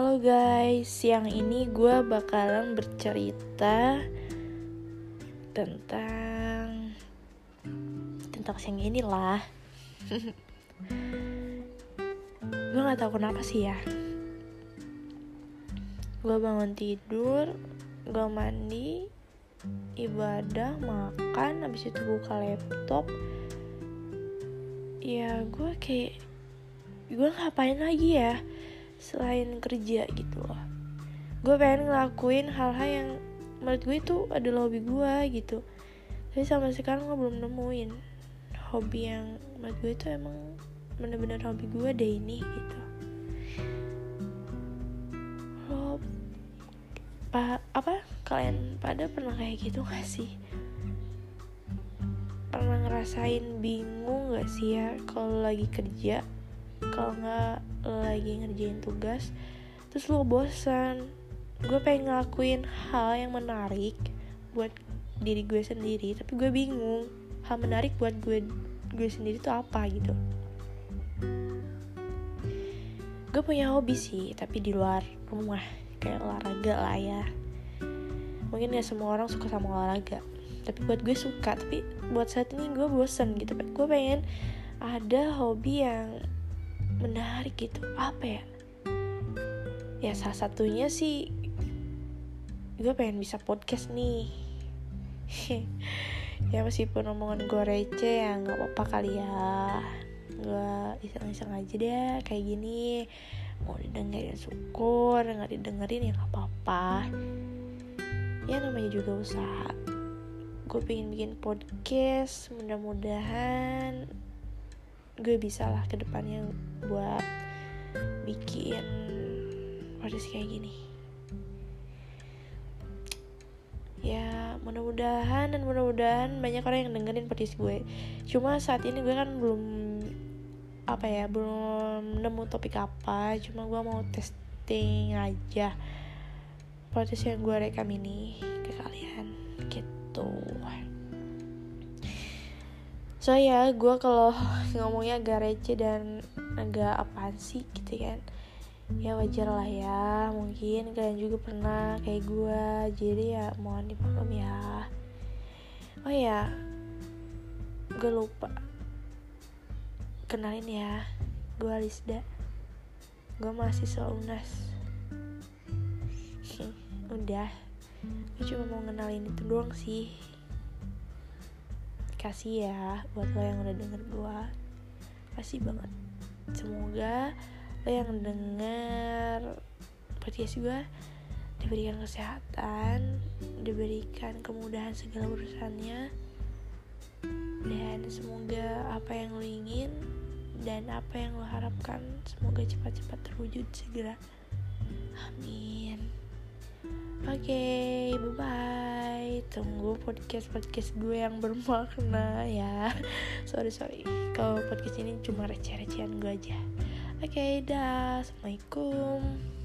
Oke, siang ini gue bakalan bercerita tentang tentang siang ini lah. gue nggak tahu kenapa sih ya. Gue bangun tidur, gue mandi, ibadah, makan, habis itu buka laptop. Ya gue kayak gue ngapain lagi ya selain kerja gitu loh. Gue pengen ngelakuin hal-hal yang menurut gue itu adalah hobi gue gitu. Tapi sampai sekarang gue belum nemuin hobi yang menurut gue itu emang bener-bener hobi gue deh ini gitu. Lo pa, apa? Kalian pada pernah kayak gitu gak sih? Pernah ngerasain bingung gak sih ya kalau lagi kerja kalau nggak lagi ngerjain tugas terus lo bosan. Gue pengen ngelakuin hal yang menarik buat diri gue sendiri tapi gue bingung hal menarik buat gue gue sendiri tuh apa gitu. Gue punya hobi sih tapi di luar rumah. Kayak olahraga lah ya. Mungkin gak semua orang suka sama olahraga tapi buat gue suka. Tapi buat saat ini gue bosen gitu. Gue pengen ada hobi yang menarik gitu. Apa ya? Ya salah satunya sih gue pengen bisa podcast nih. Ya meskipun omongan gue receh ya nggak apa-apa kali ya. Gue iseng-iseng aja deh kayak gini. Mau didengerin syukur. Nggak didengerin ya nggak apa-apa. Ya namanya juga usaha. Gue pengen bikin podcast mudah-mudahan gue bisa lah ke depannya buat bikin podcast kayak gini. Ya mudah-mudahan dan mudah-mudahan banyak orang yang dengerin podcast gue. Cuma saat ini gue kan belum apa ya belum nemu topik apa. Cuma gue mau testing aja podcast yang gue rekam ini ke kalian. Gitu so ya gue kalau ngomongnya agak receh dan agak apaan sih gitu kan. Ya wajar lah ya mungkin kalian juga pernah kayak gue jadi ya mohon dimaklum ya. Oh ya gue lupa. Kenalin ya gue Alisda gue masih unas. Udah gue cuma mau kenalin itu doang sih kasih ya buat lo yang udah denger gue kasih banget. Semoga lo yang denger podcast gue diberikan kesehatan diberikan kemudahan segala urusannya dan semoga apa yang lo ingin dan apa yang lo harapkan semoga cepat-cepat terwujud segera. Amin oke okay, bye bye tunggu podcast podcast gue yang bermakna ya. Sorry sorry. Kalau podcast ini cuma receh-recehan gue aja. Oke okay, dah. Assalamualaikum